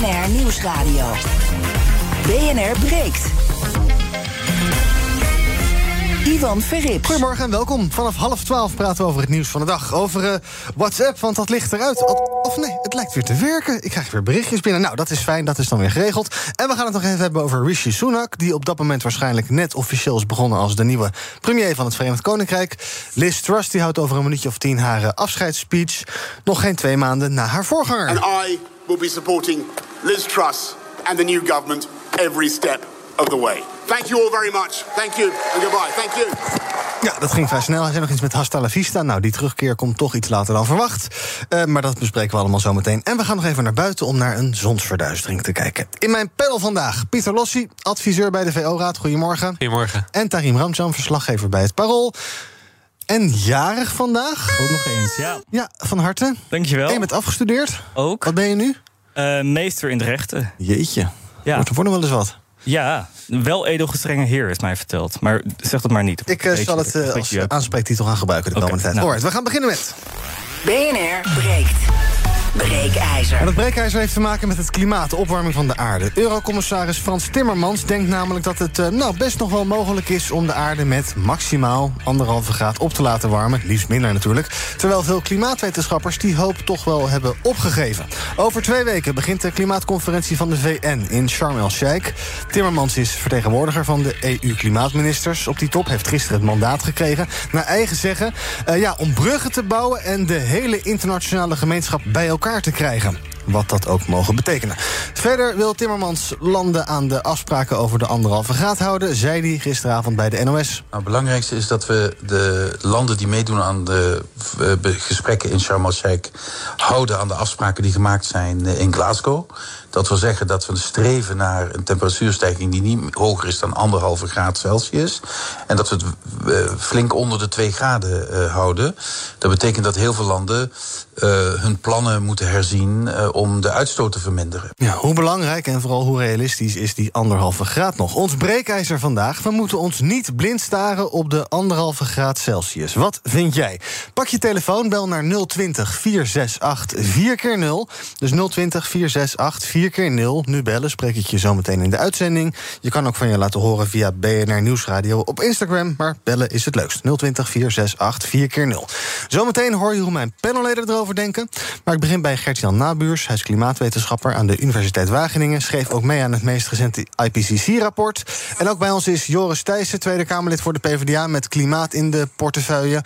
BNR Nieuwsradio. BNR breekt. Ivan Verrips. Goedemorgen en welkom. Vanaf half twaalf praten we over het nieuws van de dag. Over uh, WhatsApp, want dat ligt eruit. Of nee, het lijkt weer te werken. Ik krijg weer berichtjes binnen. Nou, dat is fijn, dat is dan weer geregeld. En we gaan het nog even hebben over Rishi Sunak... die op dat moment waarschijnlijk net officieel is begonnen... als de nieuwe premier van het Verenigd Koninkrijk. Liz Truss die houdt over een minuutje of tien haar uh, afscheidsspeech. Nog geen twee maanden na haar voorganger. And I will be supporting Liz Truss and the new government every step of the way. Thank you all very much. Thank you and goodbye. Thank you. Ja, dat ging vrij snel. Hij zei nog iets met Hasta la Vista. Nou, die terugkeer komt toch iets later dan verwacht. Uh, maar dat bespreken we allemaal zo meteen. En we gaan nog even naar buiten om naar een zonsverduistering te kijken. In mijn panel vandaag Pieter Lossi, adviseur bij de VO-raad. Goedemorgen. Goedemorgen. En Tarim Ramjan, verslaggever bij het Parool. En jarig vandaag. Ook nog eens, ja. Ja, van harte. Dankjewel. En je bent afgestudeerd. Ook. Wat ben je nu? Uh, meester in de rechten. Jeetje. Ja. Wordt er voor nog wel eens wat. Ja, wel edelgestrenge heer is mij verteld. Maar zeg dat maar niet. Ik uh, zal het uh, als aanspreektitel gaan gebruiken de okay, komende tijd. Nou. we gaan beginnen met... BNR breekt. Breekijzer. En dat breekijzer heeft te maken met het klimaat, de opwarming van de aarde. Eurocommissaris Frans Timmermans denkt namelijk dat het uh, nou, best nog wel mogelijk is... om de aarde met maximaal anderhalve graad op te laten warmen. Liefst minder natuurlijk. Terwijl veel klimaatwetenschappers die hoop toch wel hebben opgegeven. Over twee weken begint de klimaatconferentie van de VN in Sharm el-Sheikh. Timmermans is vertegenwoordiger van de EU-klimaatministers. Op die top heeft gisteren het mandaat gekregen, naar eigen zeggen... Uh, ja, om bruggen te bouwen en de hele internationale gemeenschap bij elkaar te krijgen. Wat dat ook mogen betekenen. Verder wil Timmermans landen aan de afspraken over de anderhalve graad houden, zei hij gisteravond bij de NOS. Het belangrijkste is dat we de landen die meedoen aan de gesprekken in Sharm el-Sheikh houden aan de afspraken die gemaakt zijn in Glasgow. Dat wil zeggen dat we streven naar een temperatuurstijging die niet hoger is dan anderhalve graad Celsius. En dat we het uh, flink onder de 2 graden uh, houden. Dat betekent dat heel veel landen uh, hun plannen moeten herzien om de uitstoot te verminderen. Ja, hoe belangrijk en vooral hoe realistisch is die anderhalve graad nog? Ons breekijzer vandaag. We moeten ons niet blind staren op de anderhalve graad Celsius. Wat vind jij? Pak je telefoon, bel naar 020 468 4 keer 0 Dus 020 468 4 4 keer 0. Nu bellen, spreek ik je zo meteen in de uitzending. Je kan ook van je laten horen via BNR Nieuwsradio op Instagram. Maar bellen is het leukst. 020 468 4 keer 0. Zometeen hoor je hoe mijn panelleden erover denken. Maar ik begin bij Gert-Jan Nabuurs. Hij is klimaatwetenschapper aan de Universiteit Wageningen. Schreef ook mee aan het meest recente IPCC-rapport. En ook bij ons is Joris Thijssen, Tweede Kamerlid voor de PvdA... met klimaat in de portefeuille.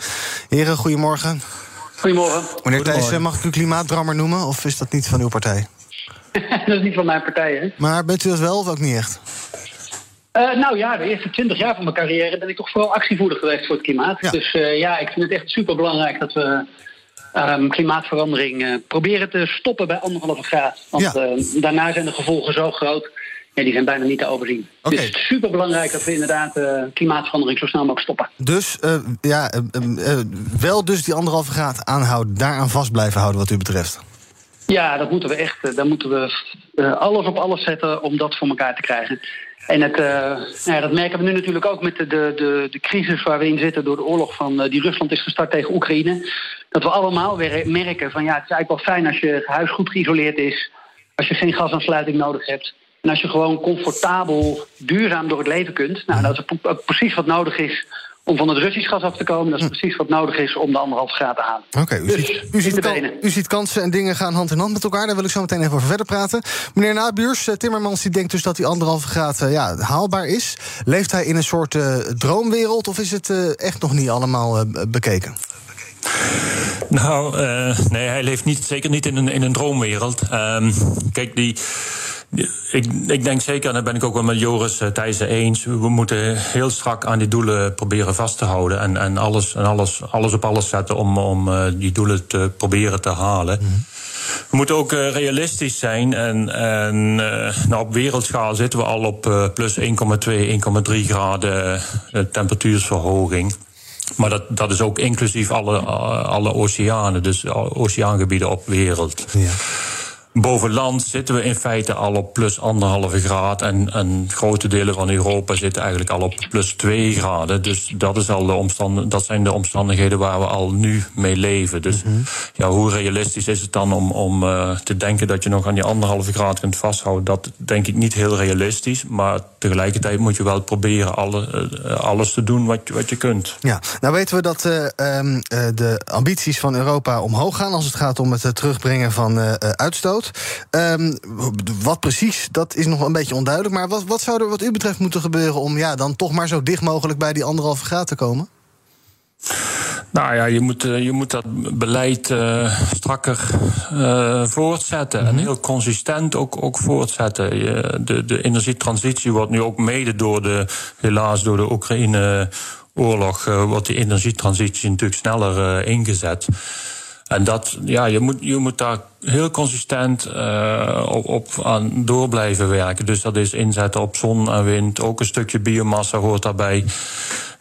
Heren, goedemorgen. Goedemorgen. Meneer Thijssen, mag ik u klimaatdrammer noemen? Of is dat niet van uw partij? dat is niet van mijn partij, hè? Maar bent u dat wel of ook niet echt? Uh, nou ja, de eerste twintig jaar van mijn carrière ben ik toch vooral actievoerder geweest voor het klimaat. Ja. Dus uh, ja, ik vind het echt super belangrijk dat we um, klimaatverandering uh, proberen te stoppen bij anderhalve graad. Want Ja. daarna zijn de gevolgen zo groot. Ja, die zijn bijna niet te overzien. Dus het is super belangrijk dat we inderdaad klimaatverandering zo snel mogelijk stoppen. Dus uh, ja, uh, wel dus die anderhalve graad aanhouden, daaraan vast blijven houden wat u betreft. Ja, dat moeten we echt. Daar moeten we uh, alles op alles zetten om dat voor elkaar te krijgen. En het, uh, nou ja, dat merken we nu natuurlijk ook met de, de, de, crisis waar we in zitten door de oorlog van, die Rusland is gestart tegen Oekraïne. Dat we allemaal weer merken van ja, het is eigenlijk wel fijn als je huis goed geïsoleerd is. Als je geen gasaansluiting nodig hebt. En als je gewoon comfortabel, duurzaam door het leven kunt. Nou, dat is precies wat nodig is om van het Russisch gas af te komen. Dat is precies wat nodig is om de anderhalf graad te halen. Oké, okay, u, dus, ziet, u, ziet kan, u, ziet kansen en dingen gaan hand in hand met elkaar. Daar wil ik zo meteen even over verder praten. Meneer Nabuurs, Timmermans die denkt dus dat die anderhalve graad uh, ja, haalbaar is. Leeft hij in een soort uh, droomwereld of is het uh, echt nog niet allemaal bekeken? Nou, nee, hij leeft niet, zeker niet in een, in een droomwereld. Um, kijk, die... Ik, ik, denk zeker, en daar ben ik ook wel met Joris uh, Thijssen eens. We moeten heel strak aan die doelen proberen vast te houden. En, en, alles, en alles, alles op alles zetten om, om uh, die doelen te proberen te halen. Mm -hmm. We moeten ook uh, realistisch zijn. En, en nou, op wereldschaal zitten we al op plus 1,2, 1,3 graden temperatuursverhoging. Maar dat, dat is ook inclusief alle, alle oceanen, dus oceaangebieden op wereld. Ja. Boven land zitten we in feite al op plus anderhalve graad. En, en grote delen van Europa zitten eigenlijk al op plus 2 graden. Dus dat, is al de omstand, dat zijn de omstandigheden waar we al nu mee leven. Dus Mhm. ja, hoe realistisch is het dan om, om uh, te denken dat je nog aan die anderhalve graad kunt vasthouden? Dat denk ik niet heel realistisch. Maar tegelijkertijd moet je wel proberen alle, uh, alles te doen wat, wat je kunt. Ja, nou weten we dat uh, um, de ambities van Europa omhoog gaan als het gaat om het terugbrengen van uitstoot. Um, wat precies, dat is nog een beetje onduidelijk. Maar wat, wat zou er wat u betreft moeten gebeuren om ja, dan toch maar zo dicht mogelijk bij die anderhalve graad te komen? Nou ja, je moet, je moet dat beleid uh, strakker uh, voortzetten. Mm -hmm. En heel consistent ook, ook voortzetten. Je, de, de energietransitie wordt nu ook mede door de, helaas door de Oekraïne-oorlog, uh, wordt die energietransitie natuurlijk sneller ingezet. En dat, ja, je moet, je moet daar heel consistent uh, op, op aan door blijven werken. Dus dat is inzetten op zon en wind. Ook een stukje biomassa hoort daarbij.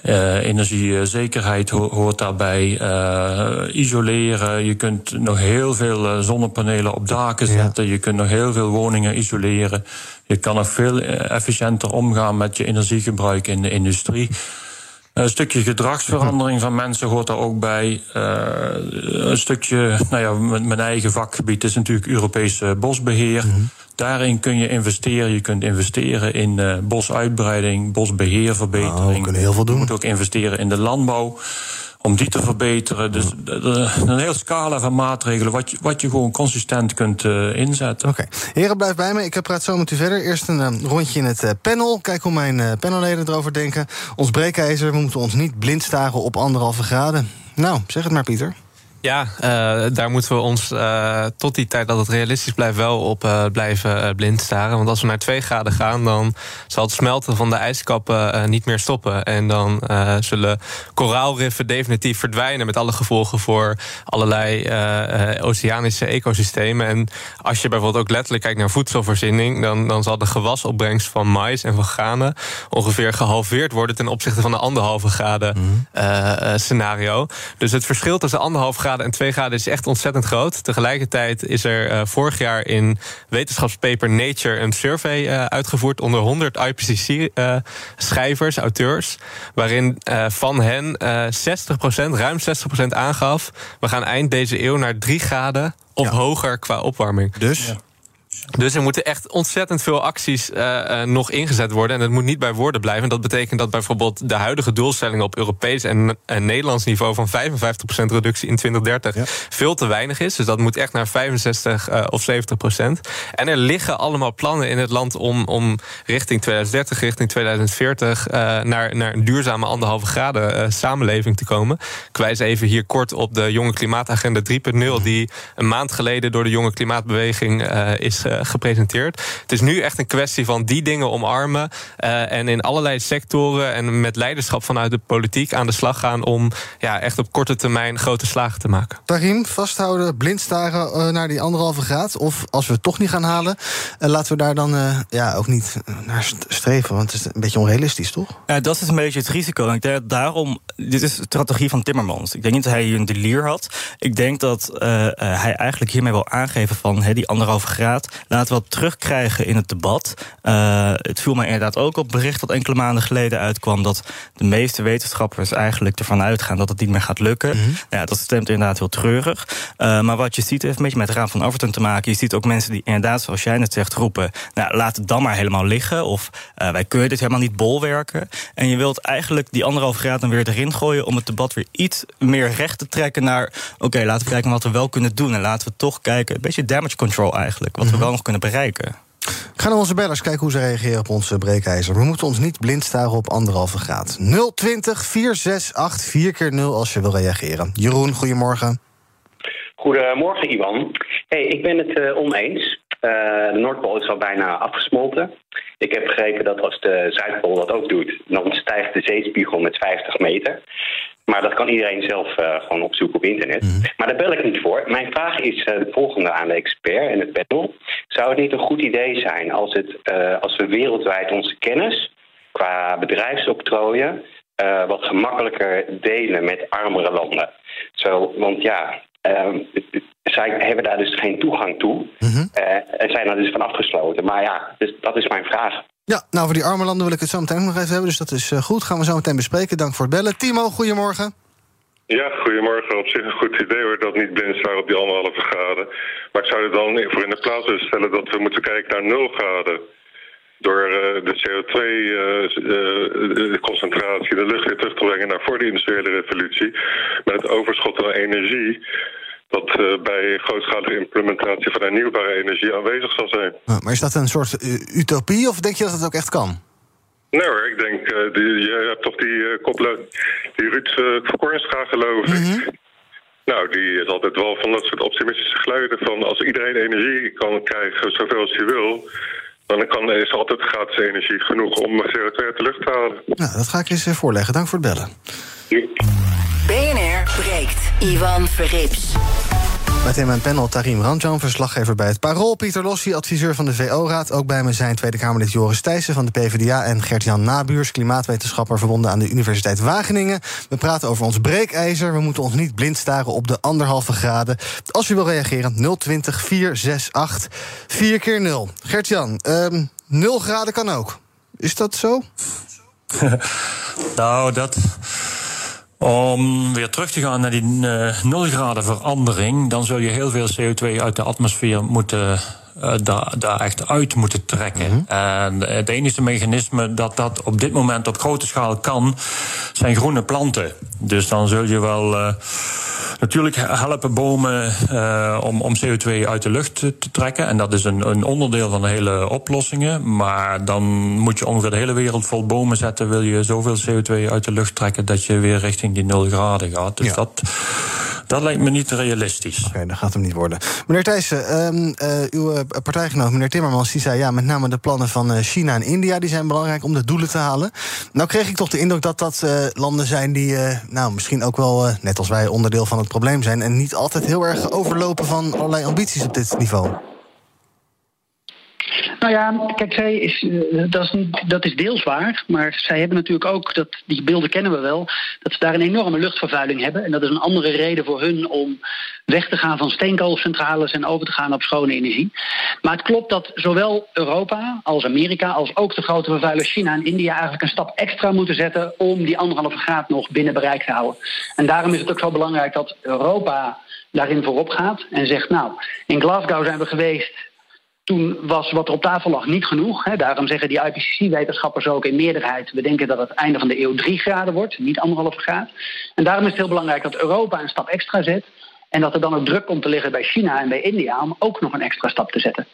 Uh, energiezekerheid ho hoort daarbij. Uh, isoleren. Je kunt nog heel veel zonnepanelen op daken zetten. Ja. Je kunt nog heel veel woningen isoleren. Je kan nog veel efficiënter omgaan met je energiegebruik in de industrie. Een stukje gedragsverandering van mensen hoort daar ook bij. Uh, een stukje, nou ja, mijn eigen vakgebied is natuurlijk Europees bosbeheer. Mm -hmm. Daarin kun je investeren. Je kunt investeren in uh, bosuitbreiding, bosbeheerverbetering. Oh, we kunnen heel veel doen. Je moet ook investeren in de landbouw om die te verbeteren. Dus een heel scala van maatregelen wat je, wat je gewoon consistent kunt uh, inzetten. Oké. Okay. Heren, blijf bij me. Ik praat zo met u verder. Eerst een uh, rondje in het uh, panel. Kijk hoe mijn panelleden erover denken. Ons breekijzer, we moeten ons niet blind staren op anderhalve graden. Nou, zeg het maar, Pieter. Ja, uh, daar moeten we ons uh, tot die tijd dat het realistisch blijft wel op uh, blijven blind staren. Want als we naar 2 graden gaan, dan zal het smelten van de ijskappen niet meer stoppen. En dan zullen koraalriffen definitief verdwijnen met alle gevolgen voor allerlei oceanische ecosystemen. En als je bijvoorbeeld ook letterlijk kijkt naar voedselvoorziening, dan, dan zal de gewasopbrengst van mais en van granen ongeveer gehalveerd worden ten opzichte van de anderhalve graden mm. scenario. Dus het verschil tussen anderhalve graden en 2 graden is echt ontzettend groot. Tegelijkertijd is er uh, vorig jaar in wetenschapspaper Nature een survey uh, uitgevoerd onder 100 IPCC-schrijvers, uh, auteurs, waarin van hen 60%, ruim 60% aangaf: we gaan eind deze eeuw naar 3 graden of ja. hoger qua opwarming. Dus. Ja. Dus er moeten echt ontzettend veel acties uh, uh, nog ingezet worden. En het moet niet bij woorden blijven. Dat betekent dat bijvoorbeeld de huidige doelstellingen op Europees en, en Nederlands niveau van 55% reductie in 2030 ja. veel te weinig is. Dus dat moet echt naar 65 uh, of 70%. En er liggen allemaal plannen in het land om, om richting 2030, richting 2040 naar, naar een duurzame anderhalve graden samenleving te komen. Ik wijs even hier kort op de Jonge Klimaatagenda 3.0, die een maand geleden door de Jonge Klimaatbeweging is gepresenteerd. Het is nu echt een kwestie van die dingen omarmen uh, en in allerlei sectoren en met leiderschap vanuit de politiek aan de slag gaan om ja, echt op korte termijn grote slagen te maken. Tarim, vasthouden, blind staren uh, naar die anderhalve graad. Of als we het toch niet gaan halen, uh, laten we daar dan ja, ook niet naar streven. Want het is een beetje onrealistisch, toch? Ja, dat is een beetje het risico. En ik denk daarom, dit is de strategie van Timmermans. Ik denk niet dat hij hier een delier had. Ik denk dat hij eigenlijk hiermee wil aangeven van he, die anderhalve graad laten we wat terugkrijgen in het debat. Uh, het viel mij inderdaad ook op bericht dat enkele maanden geleden uitkwam dat de meeste wetenschappers eigenlijk ervan uitgaan dat het niet meer gaat lukken. Mm -hmm. ja, dat stemt inderdaad heel treurig. Uh, maar wat je ziet heeft een beetje met de Raad van Overton te maken. Je ziet ook mensen die inderdaad, zoals jij net zegt, roepen: nou, laat het dan maar helemaal liggen. Of uh, wij kunnen dit helemaal niet bolwerken. En je wilt eigenlijk die anderhalf graad dan weer erin gooien om het debat weer iets meer recht te trekken naar: oké, okay, laten we kijken wat we wel kunnen doen. En laten we toch kijken, een beetje damage control eigenlijk. Wat mm -hmm. we wel nog kunnen bereiken. Ik ga naar onze bellers kijken hoe ze reageren op onze breekijzer. We moeten ons niet blind staren op anderhalve graad. 020 468 4 keer 0 als je wil reageren. Jeroen, goedemorgen. Goedemorgen, Ivan. Hey, ik ben het uh, oneens. Uh, de Noordpool is al bijna afgesmolten. Ik heb begrepen dat als de Zuidpool dat ook doet, dan stijgt de zeespiegel met 50 meter. Maar dat kan iedereen zelf uh, gewoon opzoeken op internet. Mm. Maar daar bel ik niet voor. Mijn vraag is uh, de volgende aan de expert en het panel. Zou het niet een goed idee zijn als, het, uh, als we wereldwijd onze kennis qua bedrijfsoctrooien wat gemakkelijker delen met armere landen? Zo, want ja, zij hebben daar dus geen toegang toe. eh, en zijn daar dus van afgesloten. Maar ja, dus dat is mijn vraag. Ja, nou, voor die arme landen wil ik het zo meteen nog even hebben. Dus dat is eh, goed. Gaan we zo meteen bespreken. Dank voor het bellen. Timo, goedemorgen. Ja, goedemorgen. Op zich een goed idee hoor, dat niet blind staan op die anderhalve graden. Maar ik zou er dan voor in de plaats willen stellen dat we moeten kijken naar 0 graden. Door eh, de CO2-concentratie in de lucht weer terug te brengen naar voor de industriële revolutie. Met het overschot aan energie dat eh, bij grootschalige implementatie van hernieuwbare energie aanwezig zal zijn. Ah, maar is dat een soort eh, utopie of denk je dat het ook echt kan? Nee hoor, ik denk, die, je hebt toch die uh, koppelen, die Ruud uh, geloof ik. Nou, die is altijd wel van dat soort optimistische geluiden van als iedereen energie kan krijgen zoveel als hij wil, dan kan, is er altijd gratis energie genoeg om CO2 uit de lucht te halen. Nou, dat ga ik eens voorleggen. Dank voor het bellen. BNR breekt. Ivan Verrips. Met in mijn panel Tarim Ranjan, verslaggever bij het Parool... Pieter Lossi, adviseur van de VO-raad. Ook bij me zijn Tweede Kamerlid Joris Thijssen van de PvdA... en Gert-Jan Nabuurs, klimaatwetenschapper verbonden aan de Universiteit Wageningen. We praten over ons breekijzer. We moeten ons niet blind staren op de anderhalve graden. Als u wil reageren, 020 468 4 keer 0 Gert-Jan, um, 0 graden kan ook. Is dat zo? nou, dat... Om weer terug te gaan naar die uh, 0 graden verandering, dan zul je heel veel CO2 uit de atmosfeer moeten. Uh, daar, daar echt uit moeten trekken. Mm -hmm. En het enige mechanisme dat dat op dit moment op grote schaal kan, zijn groene planten. Dus dan zul je wel. Uh, natuurlijk helpen bomen uh, om, om CO2 uit de lucht te, te, trekken. En dat is een, een onderdeel van de hele oplossingen. Maar dan moet je ongeveer de hele wereld vol bomen zetten. Wil je zoveel CO2 uit de lucht trekken dat je weer richting die 0 graden gaat. Dus ja. dat. Dat lijkt me niet realistisch. Oké, dat gaat hem niet worden. Meneer Thijssen, um, uh, uw partijgenoot, meneer Timmermans, die zei ja, met name de plannen van China en India die zijn belangrijk om de doelen te halen. Nou kreeg ik toch de indruk dat dat landen zijn die, nou, misschien ook wel, net als wij, onderdeel van het probleem zijn. En niet altijd heel erg overlopen van allerlei ambities op dit niveau. Nou ja, kijk, zij is, uh, dat, is dat is deels waar. Maar zij hebben natuurlijk ook, dat, die beelden kennen we wel, dat ze daar een enorme luchtvervuiling hebben. En dat is een andere reden voor hun om weg te gaan van steenkoolcentrales en over te gaan op schone energie. Maar het klopt dat zowel Europa als Amerika, als ook de grote vervuilers China en India eigenlijk een stap extra moeten zetten om die anderhalve graad nog binnen bereik te houden. En daarom is het ook zo belangrijk dat Europa daarin voorop gaat en zegt, nou, in Glasgow zijn we geweest toen was wat er op tafel lag niet genoeg. Hè. Daarom zeggen die IPCC-wetenschappers ook in meerderheid... we denken dat het einde van de eeuw drie graden wordt, niet anderhalve graad. En daarom is het heel belangrijk dat Europa een stap extra zet... en dat er dan ook druk komt te liggen bij China en bij India... om ook nog een extra stap te zetten.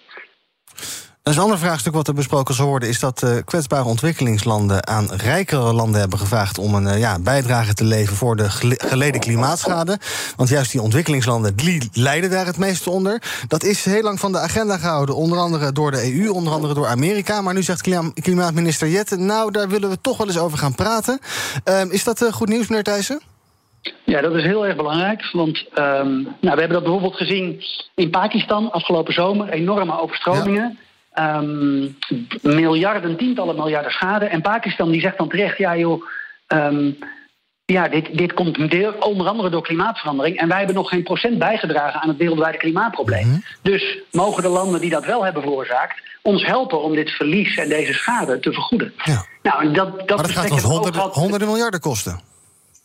Een ander vraagstuk wat er besproken zal worden... is dat uh, kwetsbare ontwikkelingslanden aan rijkere landen hebben gevraagd... om een uh, ja, bijdrage te leveren voor de geleden klimaatschade. Want juist die ontwikkelingslanden die lijden daar het meeste onder. Dat is heel lang van de agenda gehouden. Onder andere door de EU, onder andere door Amerika. Maar nu zegt klima klimaatminister Jette... nou, daar willen we toch wel eens over gaan praten. Uh, is dat uh, goed nieuws, meneer Thijssen? Ja, dat is heel erg belangrijk. Want um, nou, we hebben dat bijvoorbeeld gezien in Pakistan afgelopen zomer. Enorme overstromingen. Ja. Um, miljarden, tientallen miljarden schade. En Pakistan die zegt dan terecht, ja joh, um, ja, dit, dit komt deel, onder andere door klimaatverandering. En wij hebben nog geen procent bijgedragen aan het wereldwijde klimaatprobleem. Mm -hmm. Dus mogen de landen die dat wel hebben veroorzaakt... ons helpen om dit verlies en deze schade te vergoeden. Ja. Nou, dat, dat maar dat gaat ons honderden, honderden miljarden kosten.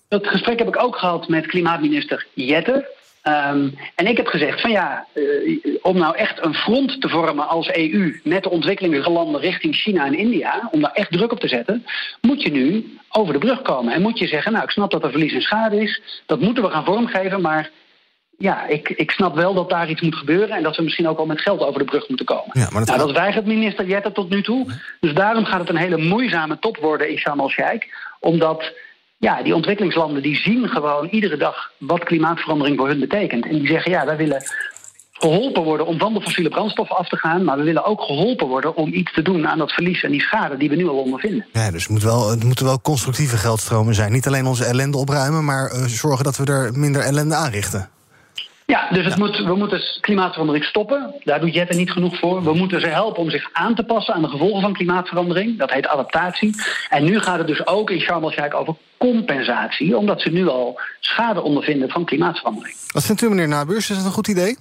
Dat gesprek heb ik ook gehad met klimaatminister Jetter. Um, en ik heb gezegd van ja, uh, om nou echt een front te vormen als EU met de ontwikkelingslanden richting China en India, om daar echt druk op te zetten, moet je nu over de brug komen. En moet je zeggen, nou ik snap dat er verlies en schade is, dat moeten we gaan vormgeven, maar ja, ik, ik snap wel dat daar iets moet gebeuren en dat we misschien ook al met geld over de brug moeten komen. Ja, maar dat, nou, dat weigert minister Jette tot nu toe. Dus daarom gaat het een hele moeizame top worden in Sharm el-Sheikh, omdat ja, die ontwikkelingslanden die zien gewoon iedere dag wat klimaatverandering voor hun betekent. En die zeggen, ja, wij willen geholpen worden om van de fossiele brandstoffen af te gaan, maar we willen ook geholpen worden om iets te doen aan dat verlies en die schade die we nu al ondervinden. Ja, dus het, moet wel, het moeten wel constructieve geldstromen zijn. Niet alleen onze ellende opruimen, maar uh, zorgen dat we er minder ellende aanrichten. Ja, dus het ja. Moet, we moeten klimaatverandering stoppen. Daar doet Jette niet genoeg voor. We moeten ze helpen om zich aan te passen aan de gevolgen van klimaatverandering. Dat heet adaptatie. En nu gaat het dus ook in Sharm el-Sheikh over compensatie... omdat ze nu al schade ondervinden van klimaatverandering. Wat vindt u, meneer Nabuurs? Is dat een goed idee?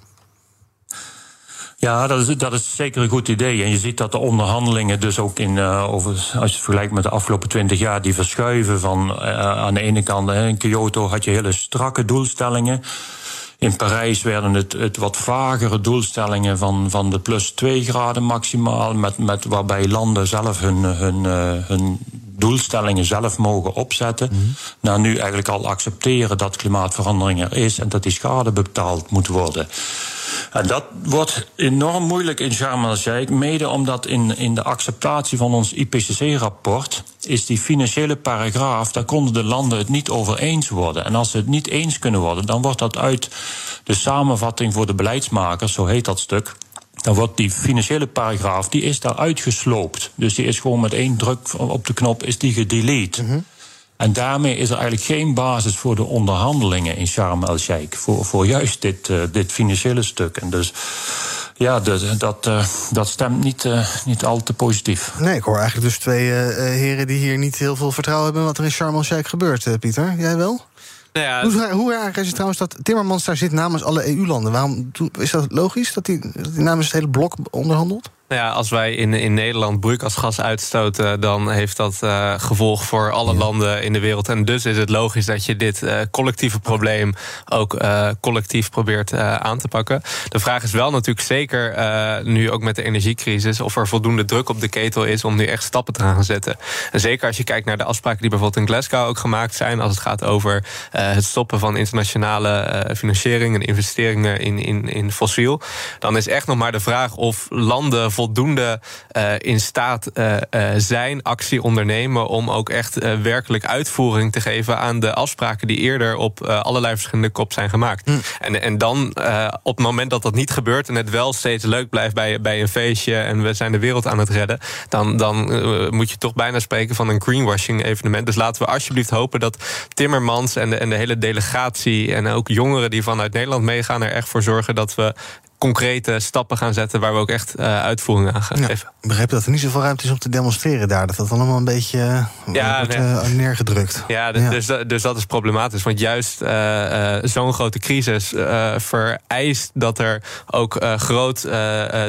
Ja, dat is, dat is zeker een goed idee. En je ziet dat de onderhandelingen dus ook in, uh, over, als je het vergelijkt met de afgelopen twintig jaar, die verschuiven van uh, aan de ene kant, hè, in Kyoto had je hele strakke doelstellingen. In Parijs werden het, het wat vagere doelstellingen van, van de plus 2 graden maximaal, met, met waarbij landen zelf hun, hun, uh, hun doelstellingen zelf mogen opzetten. Mm -hmm. Nou, nu eigenlijk al accepteren dat klimaatverandering er is en dat die schade betaald moet worden. Dat wordt enorm moeilijk in Sharm el-Sheikh, mede omdat in, in de acceptatie van ons IPCC-rapport is die financiële paragraaf, daar konden de landen het niet over eens worden. En als ze het niet eens kunnen worden, dan wordt dat uit de samenvatting voor de beleidsmakers, zo heet dat stuk, dan wordt die financiële paragraaf, die is daar uitgesloopt. Dus die is gewoon met één druk op de knop is die gedelete. -hmm. En daarmee is er eigenlijk geen basis voor de onderhandelingen in Sharm el-Sheikh. Voor, voor juist dit, uh, dit financiële stuk. En dus ja, de, dat, uh, dat stemt niet, uh, niet al te positief. Nee, ik hoor eigenlijk dus twee heren die hier niet heel veel vertrouwen hebben in wat er in Sharm el-Sheikh gebeurt. Pieter, jij wel? Nou ja, hoe, hoe raar is het trouwens dat Timmermans daar zit namens alle EU-landen? Waarom is dat logisch dat hij, dat hij namens het hele blok onderhandelt? Nou ja, als wij in, in Nederland broeikasgas uitstoten, dan heeft dat uh, gevolg voor alle ja. landen in de wereld. En dus is het logisch dat je dit uh, collectieve probleem ook uh, collectief probeert aan te pakken. De vraag is wel natuurlijk zeker nu ook met de energiecrisis of er voldoende druk op de ketel is om nu echt stappen te gaan zetten. En zeker als je kijkt naar de afspraken die bijvoorbeeld in Glasgow ook gemaakt zijn, als het gaat over het stoppen van internationale financiering en investeringen in, in, in fossiel, dan is echt nog maar de vraag of landen voldoende uh, in staat uh, uh, zijn, actie ondernemen om ook echt werkelijk uitvoering te geven aan de afspraken die eerder op allerlei verschillende kop zijn gemaakt. Mm. En, en dan op het moment dat dat niet gebeurt en het wel steeds leuk blijft bij, bij een feestje en we zijn de wereld aan het redden, dan, dan moet je toch bijna spreken van een greenwashing evenement. Dus laten we alsjeblieft hopen dat Timmermans en de, en de hele delegatie en ook jongeren die vanuit Nederland meegaan er echt voor zorgen dat we concrete stappen gaan zetten waar we ook echt uh, uitvoering aan gaan geven. Ik begrijp dat er niet zoveel ruimte is om te demonstreren daar. Dat dat allemaal een beetje ja, wordt nee. uh, neergedrukt. Ja, dus, ja. Dus, dus, dat is problematisch. Want juist zo'n grote crisis vereist dat er ook groot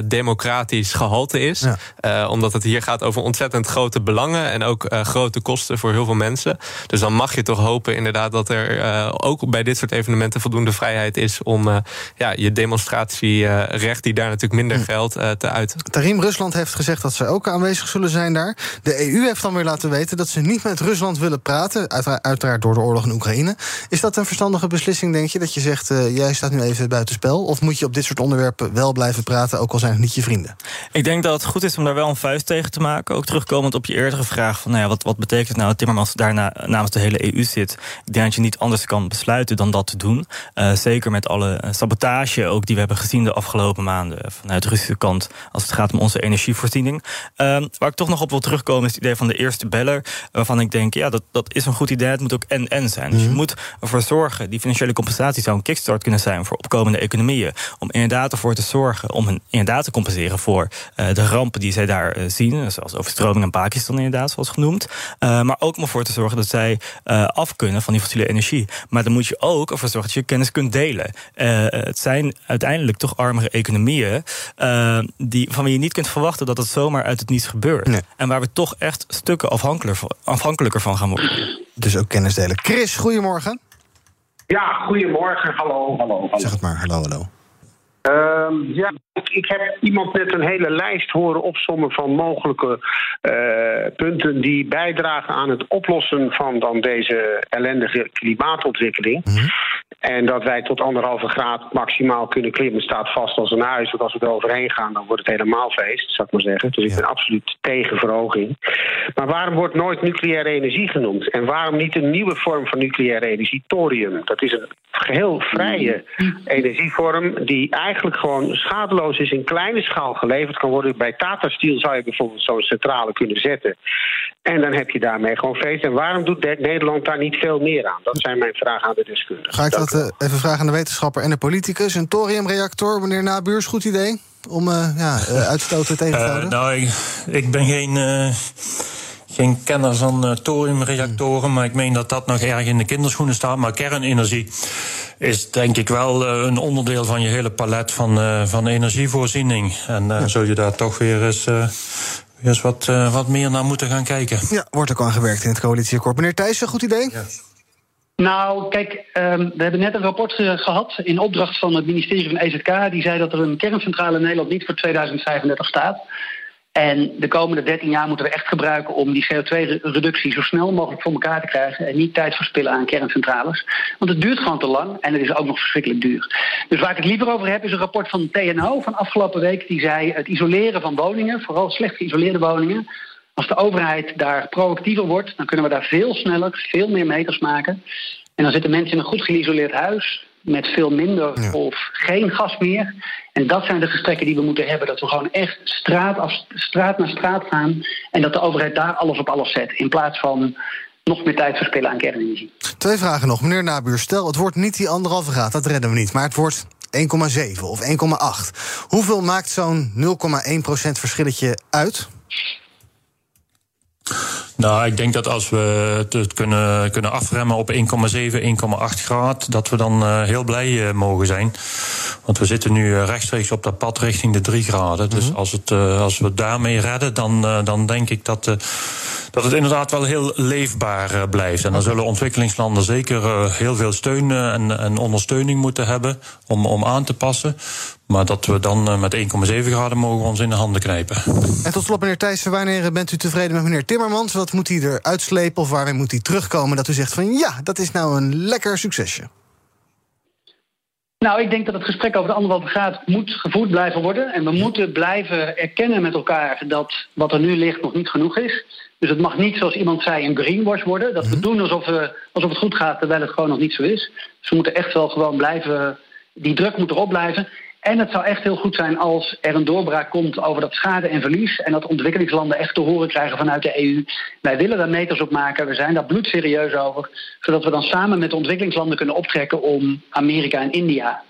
democratisch gehalte is. Ja. omdat het hier gaat over ontzettend grote belangen en ook grote kosten voor heel veel mensen. Dus dan mag je toch hopen inderdaad dat er ook bij dit soort evenementen voldoende vrijheid is om ja, je demonstratie recht die daar natuurlijk minder geldt uh, te uiten. Tarim, Rusland heeft gezegd dat zij ook aanwezig zullen zijn daar. De EU heeft dan weer laten weten dat ze niet met Rusland willen praten. Uiteraard door de oorlog in Oekraïne. Is dat een verstandige beslissing, denk je? Dat je zegt, uh, jij staat nu even buitenspel? Of moet je op dit soort onderwerpen wel blijven praten, ook al zijn het niet je vrienden? Ik denk dat het goed is om daar wel een vuist tegen te maken. Ook terugkomend op je eerdere vraag van, nou ja, wat, wat betekent het nou dat Timmermans daarna namens de hele EU zit? Ik denk dat je niet anders kan besluiten dan dat te doen. Uh, zeker met alle sabotage ook die we hebben gezien de afgelopen maanden vanuit de Russische kant als het gaat om onze energievoorziening. Uh, waar ik toch nog op wil terugkomen is het idee van de eerste beller, waarvan ik denk, ja, dat, dat is een goed idee. Het moet ook en-en zijn. Dus je moet ervoor zorgen, die financiële compensatie zou een kickstart kunnen zijn voor opkomende economieën. Om inderdaad ervoor te zorgen, om hen inderdaad te compenseren voor uh, de rampen die zij daar uh, zien, zoals overstroming in Pakistan inderdaad, zoals genoemd. Uh, maar ook om ervoor te zorgen dat zij af kunnen van die fossiele energie. Maar dan moet je ook ervoor zorgen dat je kennis kunt delen. het zijn uiteindelijk toch armere economieën die, van wie je niet kunt verwachten dat het zomaar uit het niets gebeurt. Nee. En waar we toch echt stukken afhankelijker, afhankelijker van gaan worden. Dus ook kennis delen. Chris, goedemorgen. Ja, goedemorgen. Hallo, hallo, hallo. Zeg het maar, hallo, hallo. Uh, ja, ik heb iemand net een hele lijst horen opsommen van mogelijke uh, punten die bijdragen aan het oplossen van dan deze ellendige klimaatontwikkeling. Mm -hmm. En dat wij tot anderhalve graad maximaal kunnen klimmen staat vast als een huis. Want als we er overheen gaan, dan wordt het helemaal feest, zou ik maar zeggen. Dus ik ben absoluut tegen verhoging. Maar waarom wordt nooit nucleaire energie genoemd? En waarom niet een nieuwe vorm van nucleaire energie, thorium? Dat is een geheel vrije energievorm die eigenlijk gewoon schadeloos is in kleine schaal geleverd kan worden. Bij Tata Steel zou je bijvoorbeeld zo'n centrale kunnen zetten. En dan heb je daarmee gewoon feest. En waarom doet Nederland daar niet veel meer aan? Dat zijn mijn vragen aan de deskundigen. Ga ik dat uh, even vragen aan de wetenschapper en de politicus? Een thoriumreactor, meneer Nabuurs, goed idee? Om uh, ja, uh, uitstoten tegen te houden? nou, ik, ik, ben geen geen kenner van uh, thoriumreactoren, maar ik meen dat dat nog erg in de kinderschoenen staat. Maar kernenergie is denk ik wel uh, een onderdeel van je hele palet van, uh, van energievoorziening. En ja. zul je daar toch weer eens eens wat, uh, wat meer naar moeten gaan kijken. Ja, wordt ook aan gewerkt in het coalitieakkoord. Meneer Thijssen, goed idee? Ja. Nou, kijk, um, we hebben net een rapport gehad in opdracht van het ministerie van EZK. Die zei dat er een kerncentrale in Nederland niet voor 2035 staat. En de komende 13 jaar moeten we echt gebruiken om die CO2-reductie zo snel mogelijk voor elkaar te krijgen. En niet tijd verspillen aan kerncentrales. Want het duurt gewoon te lang en het is ook nog verschrikkelijk duur. Dus waar ik het liever over heb, is een rapport van TNO van afgelopen week. Die zei het isoleren van woningen, vooral slecht geïsoleerde woningen. Als de overheid daar proactiever wordt, dan kunnen we daar veel sneller, veel meer meters maken. En dan zitten mensen in een goed geïsoleerd huis met veel minder of geen gas meer. En dat zijn de gesprekken die we moeten hebben. Dat we gewoon echt straat, af, straat naar straat gaan. En dat de overheid daar alles op alles zet. In plaats van nog meer tijd verspillen aan kernenergie. Twee vragen nog. Meneer Nabuur, stel het wordt niet die anderhalve graad. Dat redden we niet. Maar het wordt 1,7 of 1,8. Hoeveel maakt zo'n 0,1% verschilletje uit? Nou, ik denk dat als we het kunnen, kunnen afremmen op 1,7, 1,8 graad, dat we dan uh, heel blij uh, mogen zijn. Want we zitten nu uh, rechtstreeks op dat pad richting de 3 graden. Dus mhm. als, het, als we het daarmee redden, dan, dan denk ik dat, dat het inderdaad wel heel leefbaar blijft. En dan zullen ontwikkelingslanden zeker heel veel steun en, en ondersteuning moeten hebben om, om aan te passen. Maar dat we dan eh, met 1,7 graden mogen ons in de handen knijpen. En tot slot, meneer Thijssen, wanneer bent u tevreden met meneer Timmermans? Wat moet hij er uitslepen of waarmee moet hij terugkomen? Dat u zegt van ja, dat is nou een lekker succesje. Nou, ik denk dat het gesprek over de anderhalve graad moet gevoerd blijven worden. En we moeten blijven erkennen met elkaar dat wat er nu ligt nog niet genoeg is. Dus het mag niet, zoals iemand zei, een greenwash worden. Dat we mhm. doen alsof, we, alsof het goed gaat, terwijl het gewoon nog niet zo is. Dus we moeten echt wel gewoon blijven. Die druk moet erop blijven. En het zou echt heel goed zijn als er een doorbraak komt over dat schade en verlies. En dat ontwikkelingslanden echt te horen krijgen vanuit de EU. Wij willen daar meters op maken. We zijn daar bloedserieus over. Zodat we dan samen met de ontwikkelingslanden kunnen optrekken om Amerika en India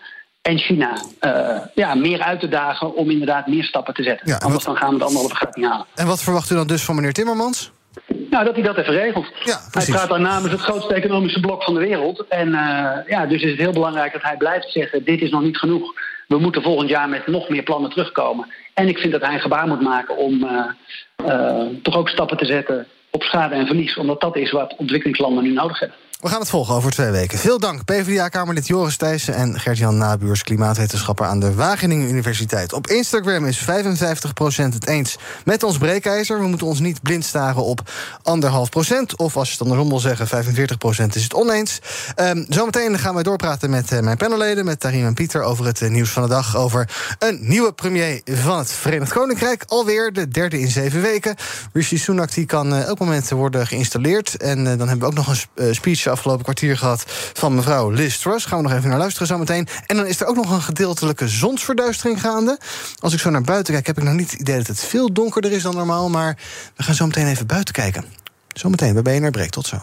en China uh, ja, meer uit te dagen om inderdaad meer stappen te zetten. Ja, Anders dan gaan we het anderhalve graad niet halen. En wat verwacht u dan dus van meneer Timmermans? Nou, dat hij dat even regelt. Ja, hij praat dan namens het grootste economische blok van de wereld. En uh, ja, dus is het heel belangrijk dat hij blijft zeggen: dit is nog niet genoeg we moeten volgend jaar met nog meer plannen terugkomen. En ik vind dat hij een gebaar moet maken om uh, uh, toch ook stappen te zetten op schade en verlies. Omdat dat is wat ontwikkelingslanden nu nodig hebben. We gaan het volgen over twee weken. Veel dank, PvdA-kamerlid Joris Thijssen... en Gert-Jan Nabuurs, klimaatwetenschapper aan de Wageningen Universiteit. Op Instagram is 55% het eens met ons breekijzer. We moeten ons niet blind staren op anderhalf procent. Of als je het andersom wil zeggen, 45% is het oneens. Um, zometeen gaan we doorpraten met uh, mijn panelleden... met Tarim en Pieter over het uh, nieuws van de dag... over een nieuwe premier van het Verenigd Koninkrijk. Alweer de derde in zeven weken. Rishi Sunak die kan uh, elk moment worden geïnstalleerd. En dan hebben we ook nog een speech afgelopen kwartier gehad van mevrouw Liz. Gaan we nog even naar luisteren zometeen. En dan is er ook nog een gedeeltelijke zonsverduistering gaande. Als ik zo naar buiten kijk, heb ik nog niet het idee dat het veel donkerder is dan normaal. Maar we gaan zo meteen even buiten kijken. Zometeen bij BNR Breek. Tot zo.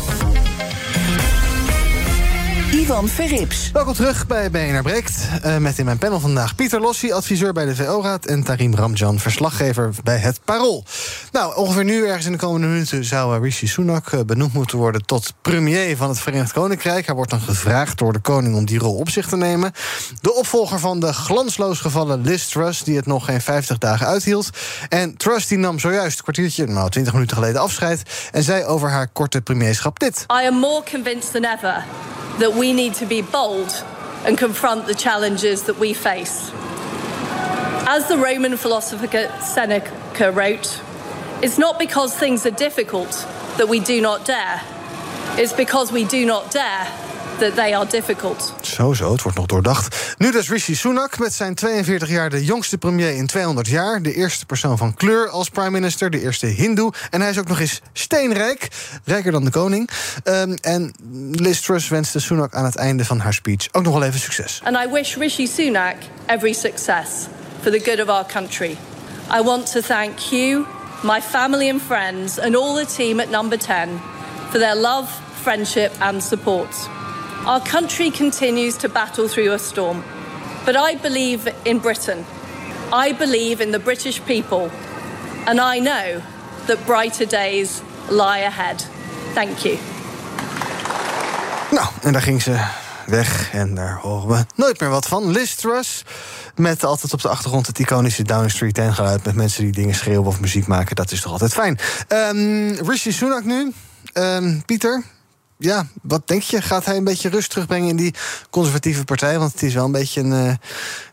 Ivan Verrips. Welkom terug bij BNR Breekt. Uh, met in mijn panel vandaag Pieter Lossi, adviseur bij de VO-raad... en Tarim Ramjan, verslaggever bij het Parool. Nou, ongeveer nu, ergens in de komende minuten... zou uh, Rishi Sunak uh, benoemd moeten worden tot premier van het Verenigd Koninkrijk. Hij wordt dan gevraagd door de koning om die rol op zich te nemen. De opvolger van de glansloos gevallen Liz Truss... die het nog geen 50 dagen uithield. En Truss die nam zojuist een kwartiertje, nou 20 minuten geleden afscheid... en zei over haar korte premierschap dit. I am more convinced than ever... that we need to be bold and confront the challenges that we face. As the Roman philosopher Seneca wrote, it's not because things are difficult that we do not dare, it's because we do not dare that they are difficult. Zo, zo, het wordt nog doordacht. Nu dus Rishi Sunak met zijn 42 jaar de jongste premier in 200 jaar. De eerste persoon van kleur als prime minister, de eerste hindoe. En hij is ook nog eens steenrijk, rijker dan de koning. Um, en Liz Truss wenste Sunak aan het einde van haar speech ook nog wel even succes. And I wish Rishi Sunak every success for the good of our country. I want to thank you, my family and friends, and all the team at Number 10 for their love, friendship and support. Our country continues to battle through a storm. But I believe in Britain. I believe in the British people. And I know that brighter days lie ahead. Thank you. Nou, en daar ging ze weg. En daar horen we nooit meer wat van. Liz. Met altijd op de achtergrond het iconische Downing Street 10 geluid. Met mensen die dingen schreeuwen of muziek maken. Dat is toch altijd fijn. Um, Rishi Sunak nu. Um, Pieter, ja, wat denk je? Gaat hij een beetje rust terugbrengen in die conservatieve partij? Want het is wel een beetje een uh,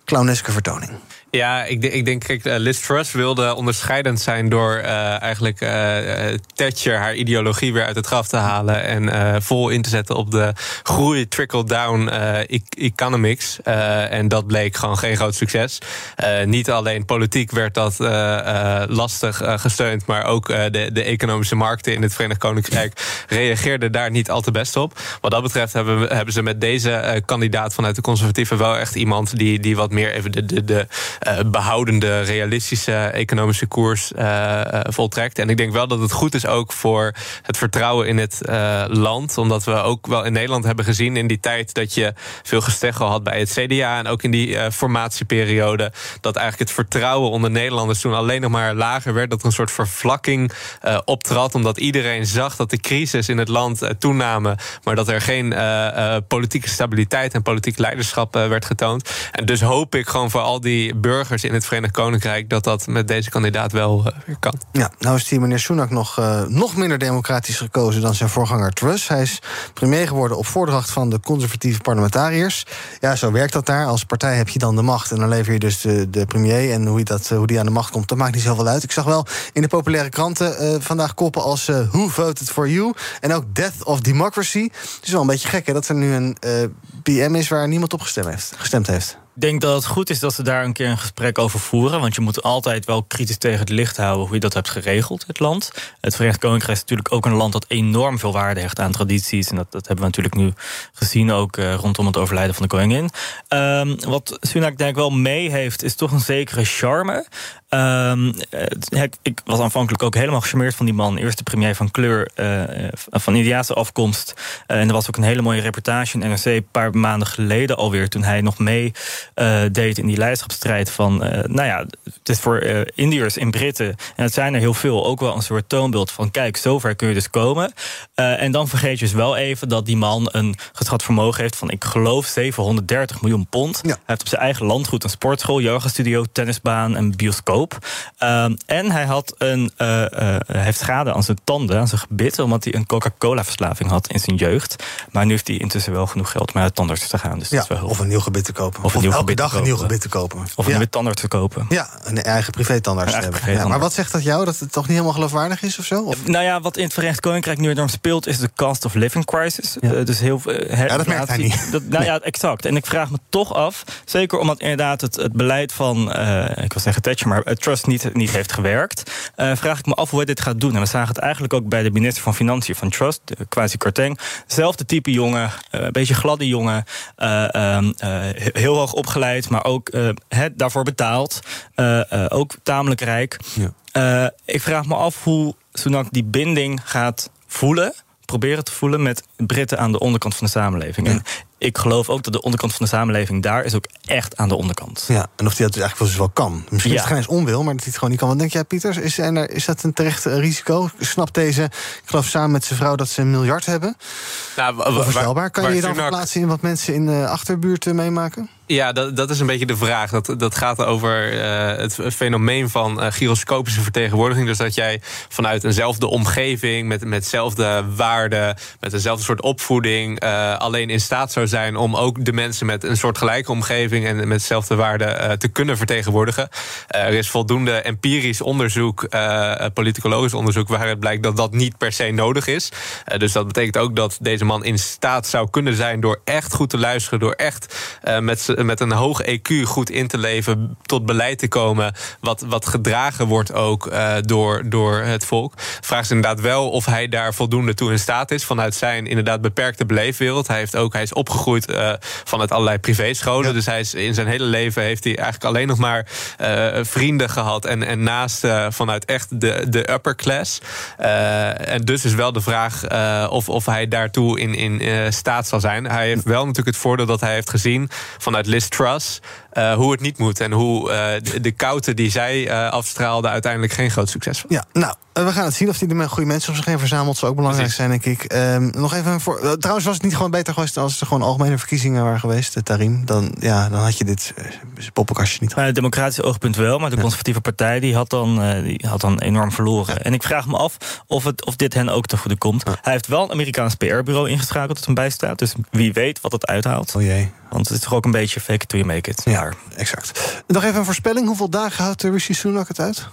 clowneske vertoning. Ja, ik, ik denk, kijk, eh, Liz Truss wilde onderscheidend zijn door uh, eigenlijk uh, Thatcher haar ideologie weer uit het graf te halen en uh, vol in te zetten op de groei trickle-down e economics. en dat bleek gewoon geen groot succes. niet alleen politiek werd dat lastig gesteund, maar ook de, de economische markten in het Verenigd Koninkrijk reageerden daar niet al te best op. Wat dat betreft hebben, hebben ze met deze kandidaat vanuit de conservatieven wel echt iemand die, die wat meer even de, uh, behoudende, realistische economische koers uh, uh, voltrekt. En ik denk wel dat het goed is ook voor het vertrouwen in het land. Omdat we ook wel in Nederland hebben gezien in die tijd dat je veel gesteggel had bij het CDA. En ook in die formatieperiode. Dat eigenlijk het vertrouwen onder Nederlanders toen alleen nog maar lager werd. Dat er een soort vervlakking optrad. Omdat iedereen zag dat de crisis in het land toename. Maar dat er geen politieke stabiliteit en politiek leiderschap werd getoond. En dus hoop ik gewoon voor al die burgers in het Verenigd Koninkrijk dat dat met deze kandidaat wel uh, weer kan. Ja, nou is die meneer Sunak nog, uh, nog minder democratisch gekozen dan zijn voorganger Truss. Hij is premier geworden op voordracht van de conservatieve parlementariërs. Ja, zo werkt dat daar. Als partij heb je dan de macht en dan lever je dus de, de premier. En hoe, dat, hoe die aan de macht komt, dat maakt niet zoveel uit. Ik zag wel in de populaire kranten uh, vandaag koppen als Who Voted for You? En ook Death of Democracy. Het is wel een beetje gek hè, dat er nu een PM is waar niemand op gestemd heeft. Gestemd heeft. Denk dat het goed is dat ze daar een keer een gesprek over voeren. Want je moet altijd wel kritisch tegen het licht houden hoe je dat hebt geregeld, het land. Het Verenigd Koninkrijk is natuurlijk ook een land dat enorm veel waarde hecht aan tradities. En dat, dat hebben we natuurlijk nu gezien, ook uh, rondom het overlijden van de koningin. Um, wat Sunak denk ik wel mee heeft, is toch een zekere charme. Um, ik was aanvankelijk ook helemaal gecharmeerd van die man. Eerste premier van kleur, uh, van Indiaanse afkomst. Uh, en er was ook een hele mooie reportage in NRC... een paar maanden geleden alweer... toen hij nog mee deed in die leiderschapsstrijd van... nou ja, het is voor Indiërs in Britten... en het zijn er heel veel, ook wel een soort toonbeeld van... kijk, zover kun je dus komen. en dan vergeet je dus wel even dat die man een geschat vermogen heeft... van ik geloof 730 miljoen pond. Ja. Hij heeft op zijn eigen landgoed een sportschool, yogastudio, tennisbaan en bioscoop. Um, en hij had een, uh, uh, heeft schade aan zijn tanden, aan zijn gebit, omdat hij een Coca-Cola-verslaving had in zijn jeugd. Maar nu heeft hij intussen wel genoeg geld om naar de tandarts te gaan. Dus ja, dat is wel heel of een nieuw gebit te kopen. Of, een nieuw elke dag een nieuw gebit te kopen. Of een ja. nieuwe tandarts te kopen. Ja, een eigen privé-tandarts te hebben. Ja, maar wat zegt dat jou? Dat het toch niet helemaal geloofwaardig is of zo? Of? Nou ja, wat in het Verenigd Koninkrijk nu enorm speelt, is de cost of living crisis. Ja. Uh, dus heel veel. ja, dat merkt hij niet. Dat, nou ja, exact. En ik vraag me toch af, zeker omdat inderdaad het, het beleid van, ik wil zeggen Thatcher, maar trust niet, niet heeft gewerkt. Uh, vraag ik me af hoe hij dit gaat doen. En we zagen het eigenlijk ook bij de minister van Financiën van Trust, Kwasi Kwarteng. Zelfde type jongen, een beetje gladde jongen. Ehm, heel hoog opgeleid, maar ook het daarvoor betaald. ook tamelijk rijk. Ja. ik vraag me af hoe Sunak die binding gaat voelen proberen te voelen met Britten aan de onderkant van de samenleving. En ik geloof ook dat de onderkant van de samenleving daar is ook echt aan de onderkant. Ja, en of hij dat dus eigenlijk wel, dus wel kan. Misschien is het geen eens onwil, maar dat hij het gewoon niet kan. Wat denk jij, Pieter? Is, er, is dat een terecht risico? Snapt deze, ik geloof samen met zijn vrouw dat ze een miljard hebben? Nou, Onvoorstelbaar. Kan je je dan verplaatsen in wat mensen in de achterbuurt meemaken? Ja, dat, dat is een beetje de vraag. Dat, dat gaat over uh, het fenomeen van uh, gyroscopische vertegenwoordiging. Dus dat jij vanuit eenzelfde omgeving, met, met dezelfde waarden, met dezelfde soort opvoeding, uh, alleen in staat zou zijn om ook de mensen met een soort gelijke omgeving en met dezelfde waarden te kunnen vertegenwoordigen. er is voldoende empirisch onderzoek, politicologisch onderzoek, waaruit blijkt dat dat niet per se nodig is. dus dat betekent ook dat deze man in staat zou kunnen zijn door echt goed te luisteren, door echt met met een hoog EQ goed in te leven, tot beleid te komen, wat, wat gedragen wordt ook uh, door, door het volk. Vraag is inderdaad wel of hij daar voldoende toe in staat is vanuit zijn inderdaad beperkte beleefwereld. Hij, heeft ook, hij is opgegroeid uh, vanuit allerlei privéscholen. Dus hij is, in zijn hele leven heeft hij eigenlijk alleen nog maar uh, vrienden gehad en, en naast vanuit echt de, de upper class. en dus is wel de vraag of, of hij daartoe in, in staat zal zijn. Hij heeft wel natuurlijk het voordeel dat hij heeft gezien vanuit Liz Truss uh, hoe het niet moet. En hoe uh, de, de kouten die zij uh, afstraalde uiteindelijk geen groot succes was. Ja, nou, we gaan het zien of hij er goede mensen om zich heen verzamelt. Zou ook belangrijk zijn, denk ik. Um, nog even voor. trouwens, was het niet gewoon beter geweest als er gewoon algemene verkiezingen waren geweest, de Tarim? Dan, ja, dan had je dit poppenkastje niet gehad. Het democratische oogpunt wel, maar de conservatieve partij die had dan, die had dan enorm verloren. En ik vraag me af of, het, of dit hen ook te goede komt. Hij heeft wel een Amerikaans PR-bureau ingeschakeld dat hem bijstaat. Dus wie weet wat het uithaalt. Oh jee. Want het is toch ook een beetje fake it till you make it. Ja, exact. Nog even een voorspelling. Hoeveel dagen houdt Rishi Sunak het uit?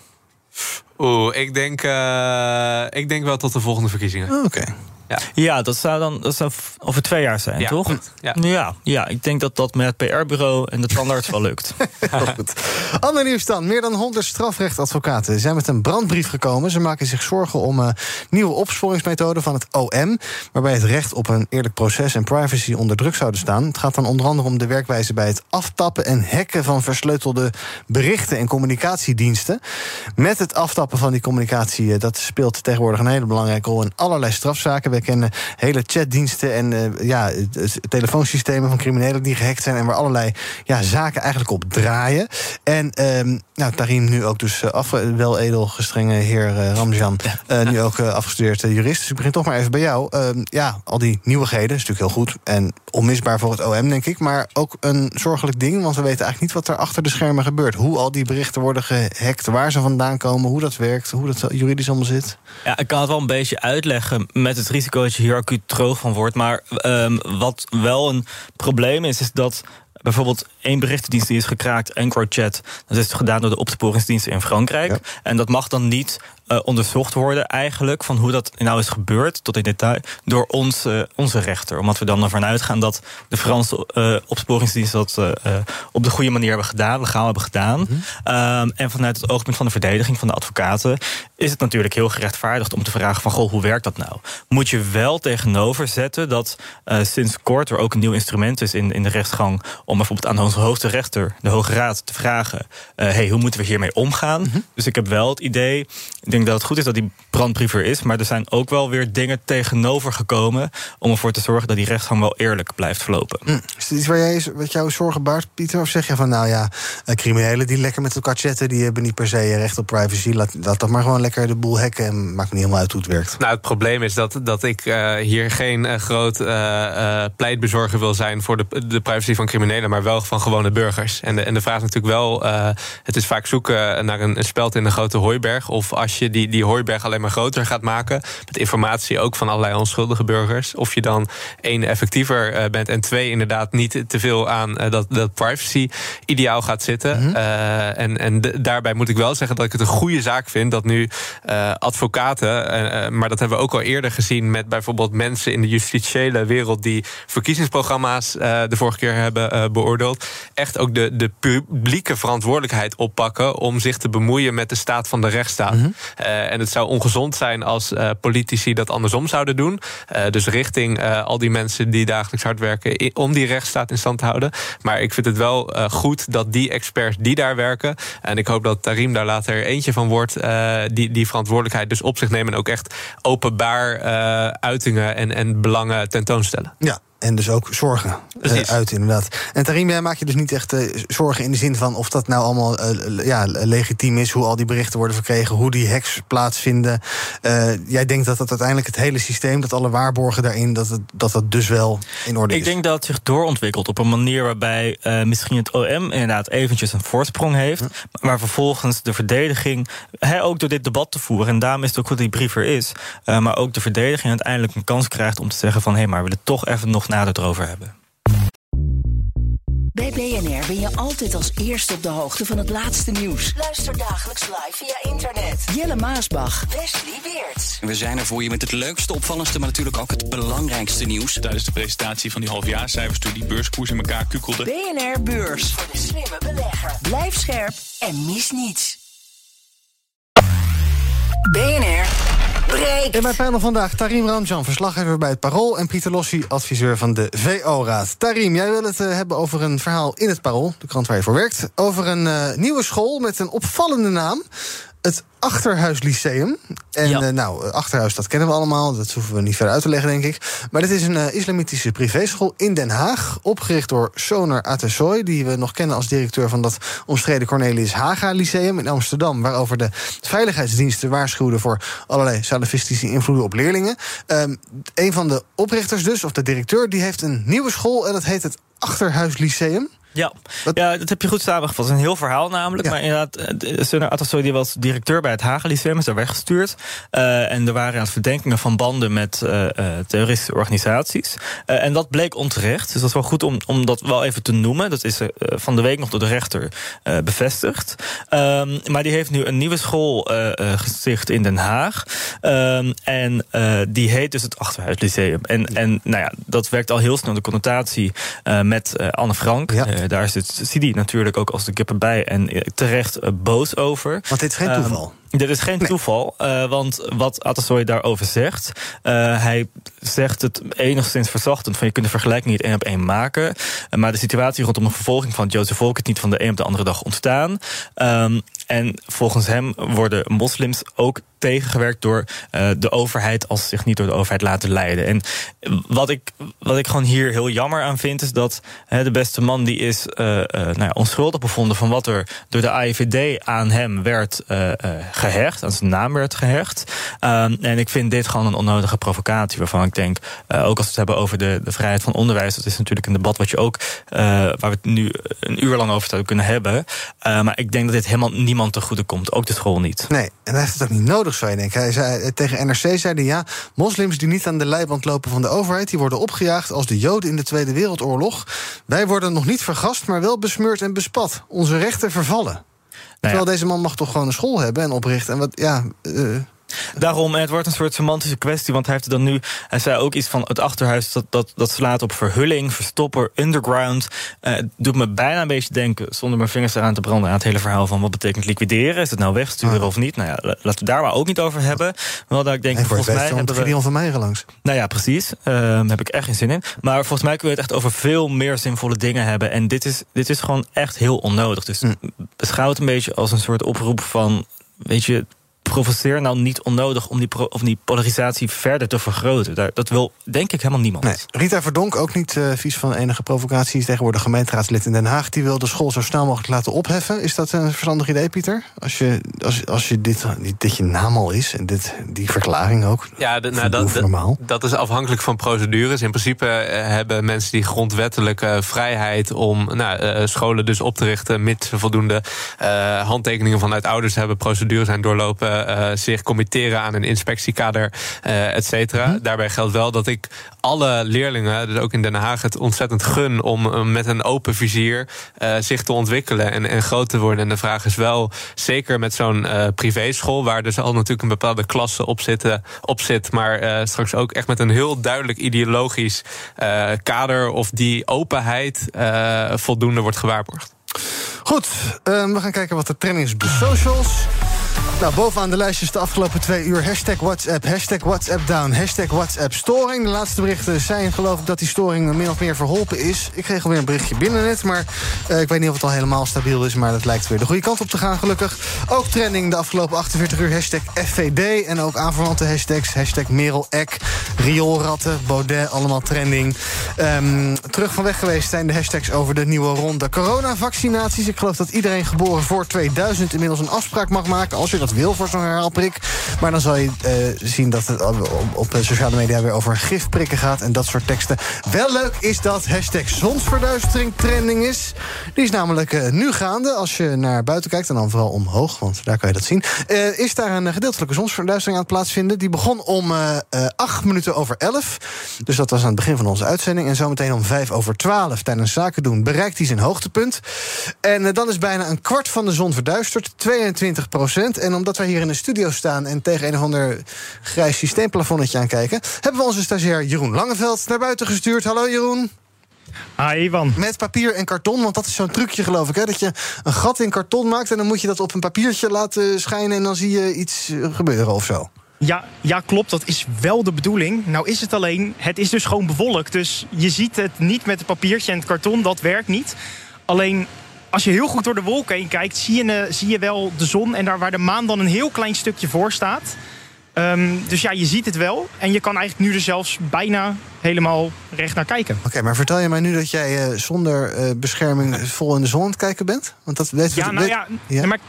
Oeh, ik denk, uh, ik denk wel tot de volgende verkiezingen. Oh, oké. Ja. ja, dat zou dan dat zou over twee jaar zijn, ja, toch? Ja. ja. Ja, ik denk dat dat met het PR-bureau en de tandarts wel lukt. Goed. Ander nieuws dan. Meer dan 100 strafrechtadvocaten zijn met een brandbrief gekomen. Ze maken zich zorgen om uh, nieuwe opsporingsmethoden van het OM... waarbij het recht op een eerlijk proces en privacy onder druk zouden staan. Het gaat dan onder andere om de werkwijze bij het aftappen en hacken... van versleutelde berichten en communicatiediensten. Met het aftappen van die communicatie... Uh, dat speelt tegenwoordig een hele belangrijke rol in allerlei strafzaken we kennen hele chatdiensten en uh, ja, telefoonsystemen van criminelen die gehackt zijn en waar allerlei ja, zaken eigenlijk op draaien. En um, nou, Tarim nu ook dus af, wel edel gestrenge heer Ramjan, nu ook afgestudeerd jurist. Dus ik begin toch maar even bij jou. Uh, ja, al die nieuwigheden is natuurlijk heel goed en onmisbaar voor het OM, denk ik. Maar ook een zorgelijk ding, want we weten eigenlijk niet wat er achter de schermen gebeurt. Hoe al die berichten worden gehackt, waar ze vandaan komen, hoe dat werkt, hoe dat juridisch allemaal zit. Ja, ik kan het wel een beetje uitleggen met het risico risico dat je hier acuut droog van wordt. Maar um, wat wel een probleem is, is dat bijvoorbeeld één berichtendienst die is gekraakt, EncroChat. Dat is gedaan door de opsporingsdiensten in Frankrijk. En dat mag dan niet uh, onderzocht worden eigenlijk... van hoe dat nou is gebeurd, tot in detail... door ons, uh, onze rechter. Omdat we dan ervan uitgaan dat de Franse uh, opsporingsdienst... dat op de goede manier hebben gedaan, legaal hebben gedaan. Mm -hmm. um, en vanuit het oogpunt van de verdediging van de advocaten... is het natuurlijk heel gerechtvaardigd om te vragen van... goh, hoe werkt dat nou? Moet je wel tegenover zetten dat sinds kort... er ook een nieuw instrument is in, in de rechtsgang... om bijvoorbeeld aan onze hoogste rechter, de Hoge Raad, te vragen... hey, hoe moeten we hiermee omgaan? Mm -hmm. Dus ik heb wel het idee denk dat het goed is dat die brandbrief er is. Maar er zijn ook wel weer dingen tegenover gekomen. om ervoor te zorgen dat die rechtsgang wel eerlijk blijft verlopen. Hm. Is dit iets waar jij, wat jouw zorgen baart, Pieter? Of zeg je van nou ja, eh, criminelen die lekker met elkaar chatten. die hebben niet per se recht op privacy. Laat, laat dat maar gewoon lekker de boel hacken. en maakt me niet helemaal uit hoe het werkt. Nou, het probleem is dat, dat ik uh, hier geen uh, groot pleitbezorger wil zijn. voor de, de privacy van criminelen. maar wel van gewone burgers. En de, en de vraag is natuurlijk wel. het is vaak zoeken naar een, een speld in de grote hooiberg. of als je die, die hooiberg alleen maar groter gaat maken. Met informatie ook van allerlei onschuldige burgers. Of je dan één effectiever eh, bent en twee inderdaad niet te veel aan eh, dat, dat privacy-ideaal gaat zitten. Mhm. Eh, en en daarbij moet ik wel zeggen dat ik het een goede zaak vind dat nu eh, advocaten, eh, eh, maar dat hebben we ook al eerder gezien met bijvoorbeeld mensen in de justitiële wereld die verkiezingsprogramma's de vorige keer hebben beoordeeld, echt ook de, de publieke verantwoordelijkheid oppakken om zich te bemoeien met de staat van de rechtsstaat. Eh, en het zou ongezond zijn als politici dat andersom zouden doen. Dus richting al die mensen die dagelijks hard werken om die rechtsstaat in stand te houden. Maar ik vind het wel goed dat die experts die daar werken, en ik hoop dat Tarim daar later eentje van wordt, die, die verantwoordelijkheid dus op zich nemen en ook echt openbaar eh, uitingen en, en belangen tentoonstellen. Ja, en dus ook zorgen eh, uit, inderdaad. En Tarim, jij maakt je dus niet echt eh, zorgen in de zin van of dat nou allemaal eh, ja, legitiem is, hoe al die berichten worden verkregen, hoe die hacks plaatsvinden. Jij denkt dat dat uiteindelijk het hele systeem, dat alle waarborgen daarin, dat het, dat, dat dus wel in orde Ik is. denk dat het zich doorontwikkelt op een manier waarbij misschien het OM inderdaad eventjes een voorsprong heeft. Maar vervolgens de verdediging, hè, ook door dit debat te voeren, en daarom is het ook goed dat die brief er is. maar ook de verdediging uiteindelijk een kans krijgt om te zeggen van hé, hey, maar we willen toch even nog nader erover hebben. Bij BNR ben je altijd als eerste op de hoogte van het laatste nieuws. Luister dagelijks live via internet. Jelle Maasbach, Wesley Weert. We zijn er voor je met het leukste, opvallendste, maar natuurlijk ook het belangrijkste nieuws. Tijdens de presentatie van die halfjaarcijfers toen die beurskoers in elkaar kukkelde. BNR Beurs. Voor de slimme belegger. Blijf scherp en mis niets. BNR In mijn panel vandaag Tarim Ramjan, verslaggever bij het Parool... en Pieter Lossi, adviseur van de VO-raad. Tarim, jij wil het eh, hebben over een verhaal in het Parool... de krant waar je voor werkt... over een eh, nieuwe school met een opvallende naam... het Achterhuis Lyceum. En Ja. eh, nou, Achterhuis, dat kennen we allemaal. Dat hoeven we niet verder uit te leggen, denk ik. Maar dit is een eh, islamitische privéschool in Den Haag. Opgericht door Soner Atesoy, die we nog kennen als directeur van dat omstreden Cornelius Haga Lyceum in Amsterdam. Waarover de veiligheidsdiensten waarschuwden voor allerlei salafistische invloeden op leerlingen. Ehm, een van de oprichters dus, of de directeur, die heeft een nieuwe school en dat heet het Achterhuis Lyceum. Ja. ja, dat heb je goed samengevat. Een heel verhaal namelijk. Maar inderdaad, eh, Sunner Atassoy die was directeur bij het Hagen Lyceum, is daar weggestuurd. Eh, en er waren inderdaad verdenkingen van banden met eh, terroristische organisaties. En dat bleek onterecht. Dus dat is wel goed om, om dat wel even te noemen. Dat is van de week nog door de rechter bevestigd. Ehm, maar die heeft nu een nieuwe school gesticht in Den Haag. Ehm, en die heet dus het Achterhuis Lyceum. En, en nou ja, dat werkt al heel snel de connotatie met Anne Frank. Eh, daar zit Sidi natuurlijk ook als de kip erbij. En eh, terecht eh, boos over. Want dit is geen Ehm, toeval. Dit is geen toeval, eh, want wat Atassoy daarover zegt... eh, hij zegt het enigszins verzachtend... van je kunt de vergelijking niet één op één maken. Eh, maar de situatie rondom de vervolging van Jozef Volk... is niet van de een op de andere dag ontstaan. Ehm, en volgens hem worden moslims ook tegengewerkt door de overheid... als ze zich niet door de overheid laten leiden. En wat ik, wat ik gewoon hier heel jammer aan vind... is dat hè, de beste man die is nou ja, onschuldig bevonden... van wat er door de AIVD aan hem werd gehecht, aan zijn naam werd gehecht. Um, en ik vind dit gewoon een onnodige provocatie, waarvan ik denk, uh, ook als we het hebben over de, de vrijheid van onderwijs, dat is natuurlijk een debat wat je ook, uh, waar we het nu een uur lang over zouden kunnen hebben. Uh, maar ik denk dat dit helemaal niemand te goede komt, ook de school niet. Nee, en hij heeft het ook niet nodig, zou je denken. Hij zei, tegen NRC zei hij, ja, moslims die niet aan de leiband lopen van de overheid, die worden opgejaagd als de Joden in de Tweede Wereldoorlog. Wij worden nog niet vergast, maar wel besmeurd en bespat. Onze rechten vervallen. Terwijl deze man mag toch gewoon een school hebben en oprichten. En wat, ja. Uh... Daarom, en het wordt een soort semantische kwestie, want hij heeft het dan nu. Hij zei ook iets van het achterhuis dat, dat, dat slaat op verhulling, verstopper, underground. Uh, het doet me bijna een beetje denken, zonder mijn vingers eraan te branden, aan het hele verhaal van wat betekent liquideren. Is het nou wegsturen Ah. of niet? Nou ja, laten we daar maar ook niet over hebben. Wel dat ik denk, en volgens mij. hebben we van Meijeren langs. Nou ja, precies. Daar uh, heb ik echt geen zin in. Maar volgens mij kunnen we het echt over veel meer zinvolle dingen hebben. En dit is, dit is gewoon echt heel onnodig. Dus Hm. beschouw het een beetje als een soort oproep van. Weet je, provoceer nou niet onnodig om die, pro, of die polarisatie verder te vergroten. Daar, dat wil denk ik helemaal niemand. Nee. Rita Verdonk, ook niet uh, vies van enige provocatie, is tegenwoordig gemeenteraadslid in Den Haag. Die wil de school zo snel mogelijk laten opheffen. Is dat een verstandig idee, Pieter? Als je, als, als je dit, dit je naam al is en dit, die verklaring ook. Ja, de, nou, dat, normaal. dat is afhankelijk van procedures. In principe uh, hebben mensen die grondwettelijke vrijheid om nou, uh, scholen dus op te richten, mits voldoende handtekeningen vanuit ouders hebben, procedures zijn doorlopen eh, zich committeren aan een inspectiekader, uh, et cetera. Mhm. Daarbij geldt wel dat ik alle leerlingen, dus ook in Den Haag, het ontzettend gun om met een open vizier zich te ontwikkelen en, en groot te worden. En de vraag is wel, zeker met zo'n privéschool, waar dus al natuurlijk een bepaalde klasse op, zitten, op zit, maar straks ook echt met een heel duidelijk ideologisch kader, of die openheid voldoende wordt gewaarborgd. Goed, uh, we gaan kijken wat de trending is op de socials. Nou, bovenaan de lijstjes de afgelopen twee uur. Hashtag WhatsApp, hashtag WhatsApp down, hashtag WhatsApp storing. De laatste berichten zijn geloof ik dat die storing min of meer verholpen is. Ik kreeg alweer een berichtje binnen net, maar uh, ik weet niet of het al helemaal stabiel is. Maar dat lijkt weer de goede kant op te gaan, gelukkig. Ook trending de afgelopen 48 uur, hashtag FVD. En ook aanverwante hashtags, hashtag Merel Eck, rioolratten, Baudet, allemaal trending. Um, terug van weg geweest zijn de hashtags over de nieuwe ronde coronavaccinaties. Ik geloof dat iedereen geboren voor 2000 inmiddels een afspraak mag maken... als je dat wil voor zo'n herhaalprik. Maar dan zal je uh, zien dat het op, sociale media weer over gifprikken gaat... en dat soort teksten. Wel leuk is dat hashtag zonsverduistering trending is. Die is namelijk uh, nu gaande. Als je naar buiten kijkt, en dan vooral omhoog, want daar kan je dat zien... Uh, is daar een gedeeltelijke zonsverduistering aan het plaatsvinden. Die begon om acht minuten over elf. Dus dat was aan het begin van onze uitzending. En zometeen om vijf over twaalf tijdens zaken doen... bereikt hij zijn hoogtepunt. En dan is bijna een kwart van de zon verduisterd. 22 procent. En omdat wij hier in de studio staan en tegen een of ander grijs systeemplafonnetje aankijken, hebben we onze stagiair Jeroen Langeveld naar buiten gestuurd. Hallo Jeroen. Hi Ivan. Met papier en karton, want dat is zo'n trucje geloof ik. Hè? Dat je een gat in karton maakt en dan moet je dat op een papiertje laten schijnen... en dan zie je iets gebeuren of zo. Ja, ja, klopt. Dat is wel de bedoeling. Nou is het alleen, het is dus gewoon bewolkt. Dus je ziet het niet met het papiertje en het karton, dat werkt niet. Alleen als je heel goed door de wolken heen kijkt, zie je, zie je wel de zon. En daar waar de maan dan een heel klein stukje voor staat. Um, dus ja, je ziet het wel. En je kan eigenlijk nu er zelfs bijna helemaal recht naar kijken. Oké, okay, maar vertel je mij nu dat jij uh, zonder uh, bescherming vol in de zon aan het kijken bent? Want dat weet Ja, nou ja, ja? maar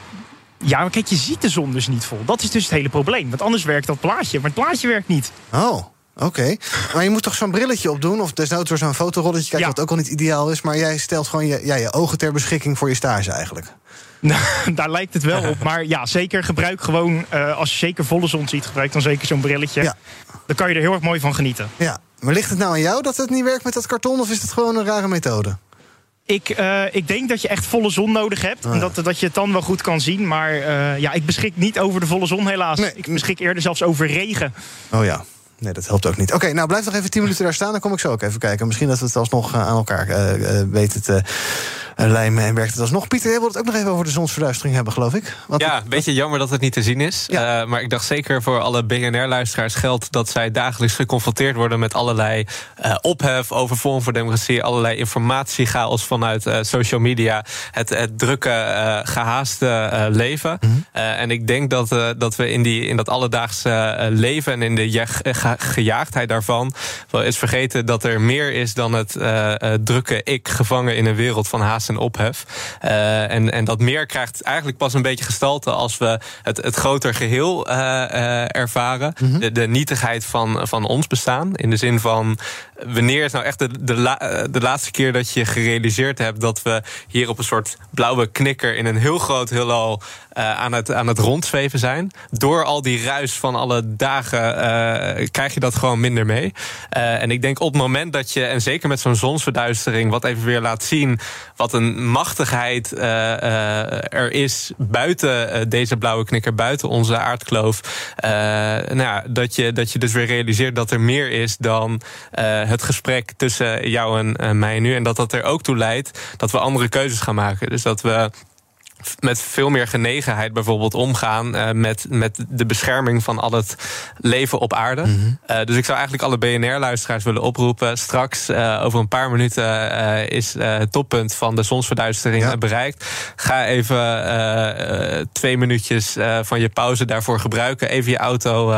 ja, maar kijk, je ziet de zon dus niet vol. Dat is dus het hele probleem. Want anders werkt dat plaatje. Maar het plaatje werkt niet. Oh. Oké, okay. maar je moet toch zo'n brilletje opdoen? Of desnoods door zo'n fotorolletje kijken, ja. wat ook al niet ideaal is. Maar jij stelt gewoon je, ja, je ogen ter beschikking voor je stage eigenlijk. Nou, daar lijkt het wel op. Maar ja, zeker gebruik gewoon, uh, als je zeker volle zon ziet, gebruik dan zeker zo'n brilletje. Ja. Dan kan je er heel erg mooi van genieten. Ja, maar ligt het nou aan jou dat het niet werkt met dat karton? Of is het gewoon een rare methode? Ik, uh, ik denk dat je echt volle zon nodig hebt. Ah, en dat, dat je het dan wel goed kan zien. Maar uh, ja, ik beschik niet over de volle zon helaas. Nee. Ik beschik eerder zelfs over regen. Oh ja. Nee, dat helpt ook niet. Oké, nou blijf nog even 10 minuten daar staan. Dan kom ik zo ook even kijken. Misschien dat we het alsnog uh, aan elkaar uh, uh, weten te lijmen en werkt het alsnog. Pieter, jij wilt het ook nog even over de zonsverduistering hebben, geloof ik. Wat ja, een beetje jammer dat het niet te zien is. Ja. maar ik dacht zeker voor alle BNR-luisteraars geldt... dat zij dagelijks geconfronteerd worden met allerlei ophef... over Forum voor Democratie, allerlei informatiechaos vanuit social media. Het, het drukke, gehaaste leven. Mhm. Mm -hmm. en ik denk dat, dat we in, die, in dat alledaagse leven... en in de ge gejaagdheid daarvan wel eens vergeten dat er meer is dan het drukke ik gevangen in een wereld van haast en ophef. Uh, en, en dat meer krijgt eigenlijk pas een beetje gestalte als we het, het groter geheel ervaren. Mm -hmm. de, de, nietigheid van, van ons bestaan. In de zin van wanneer is nou echt de, de, la, de laatste keer dat je gerealiseerd hebt dat we hier op een soort blauwe knikker in een heel groot heelal aan, het, aan het rondzweven zijn. Door al die ruis van alle dagen uh, krijg je dat gewoon minder mee. Uh, en ik denk op het moment dat je, en zeker met zo'n zonsverduistering, wat even weer laat zien wat een machtigheid uh, er is buiten deze blauwe knikker, buiten onze aardkloof. nou ja, dat, je, dat je dus weer realiseert dat er meer is dan het gesprek tussen jou en, en mij nu. En dat dat er ook toe leidt dat we andere keuzes gaan maken. Dus dat we met veel meer genegenheid bijvoorbeeld omgaan uh, met, met de bescherming van al het leven op aarde. Mm -hmm. uh, dus ik zou eigenlijk alle BNR-luisteraars willen oproepen. Straks, uh, over een paar minuten, is het toppunt van de zonsverduistering ja. bereikt. Ga even twee minuutjes van je pauze daarvoor gebruiken. Even je auto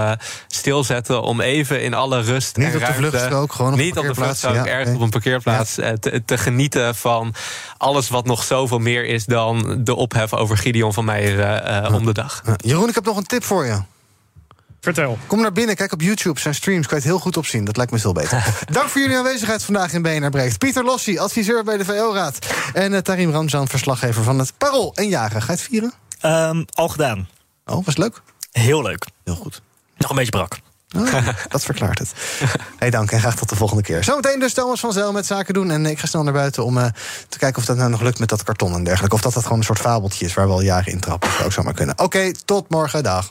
stilzetten om even in alle rust Niet en op ruimte... de vluchtstrook, gewoon op Niet op de vluchtstrook, ja, ergens okay. op een parkeerplaats. Ja. Te, te genieten van alles wat nog zoveel meer is dan de ophef over Gideon van Meijer uh, uh, om de dag. Jeroen, ik heb nog een tip voor je. Vertel. Kom naar binnen, kijk op YouTube, zijn streams, kan je het heel goed opzien. Dat lijkt me veel beter. Dank voor jullie aanwezigheid vandaag in BNR Breekt. Pieter Lossi, adviseur bij de VO-raad. En uh, Tarim Ramzan, verslaggever van het Parool en Jagen. Ga je het vieren? Um, al gedaan. Oh, was het leuk? Heel leuk. Heel goed. Nog een beetje brak. Oh, dat verklaart het. Hey, dank en graag tot de volgende keer. Zometeen dus Thomas van Zel met zaken doen. En ik ga snel naar buiten om uh, te kijken of dat nou nog lukt met dat karton en dergelijke. Of dat dat gewoon een soort fabeltje is waar we al jaren in trappen. Dat zou ook zomaar kunnen. Oké, tot morgen. Dag.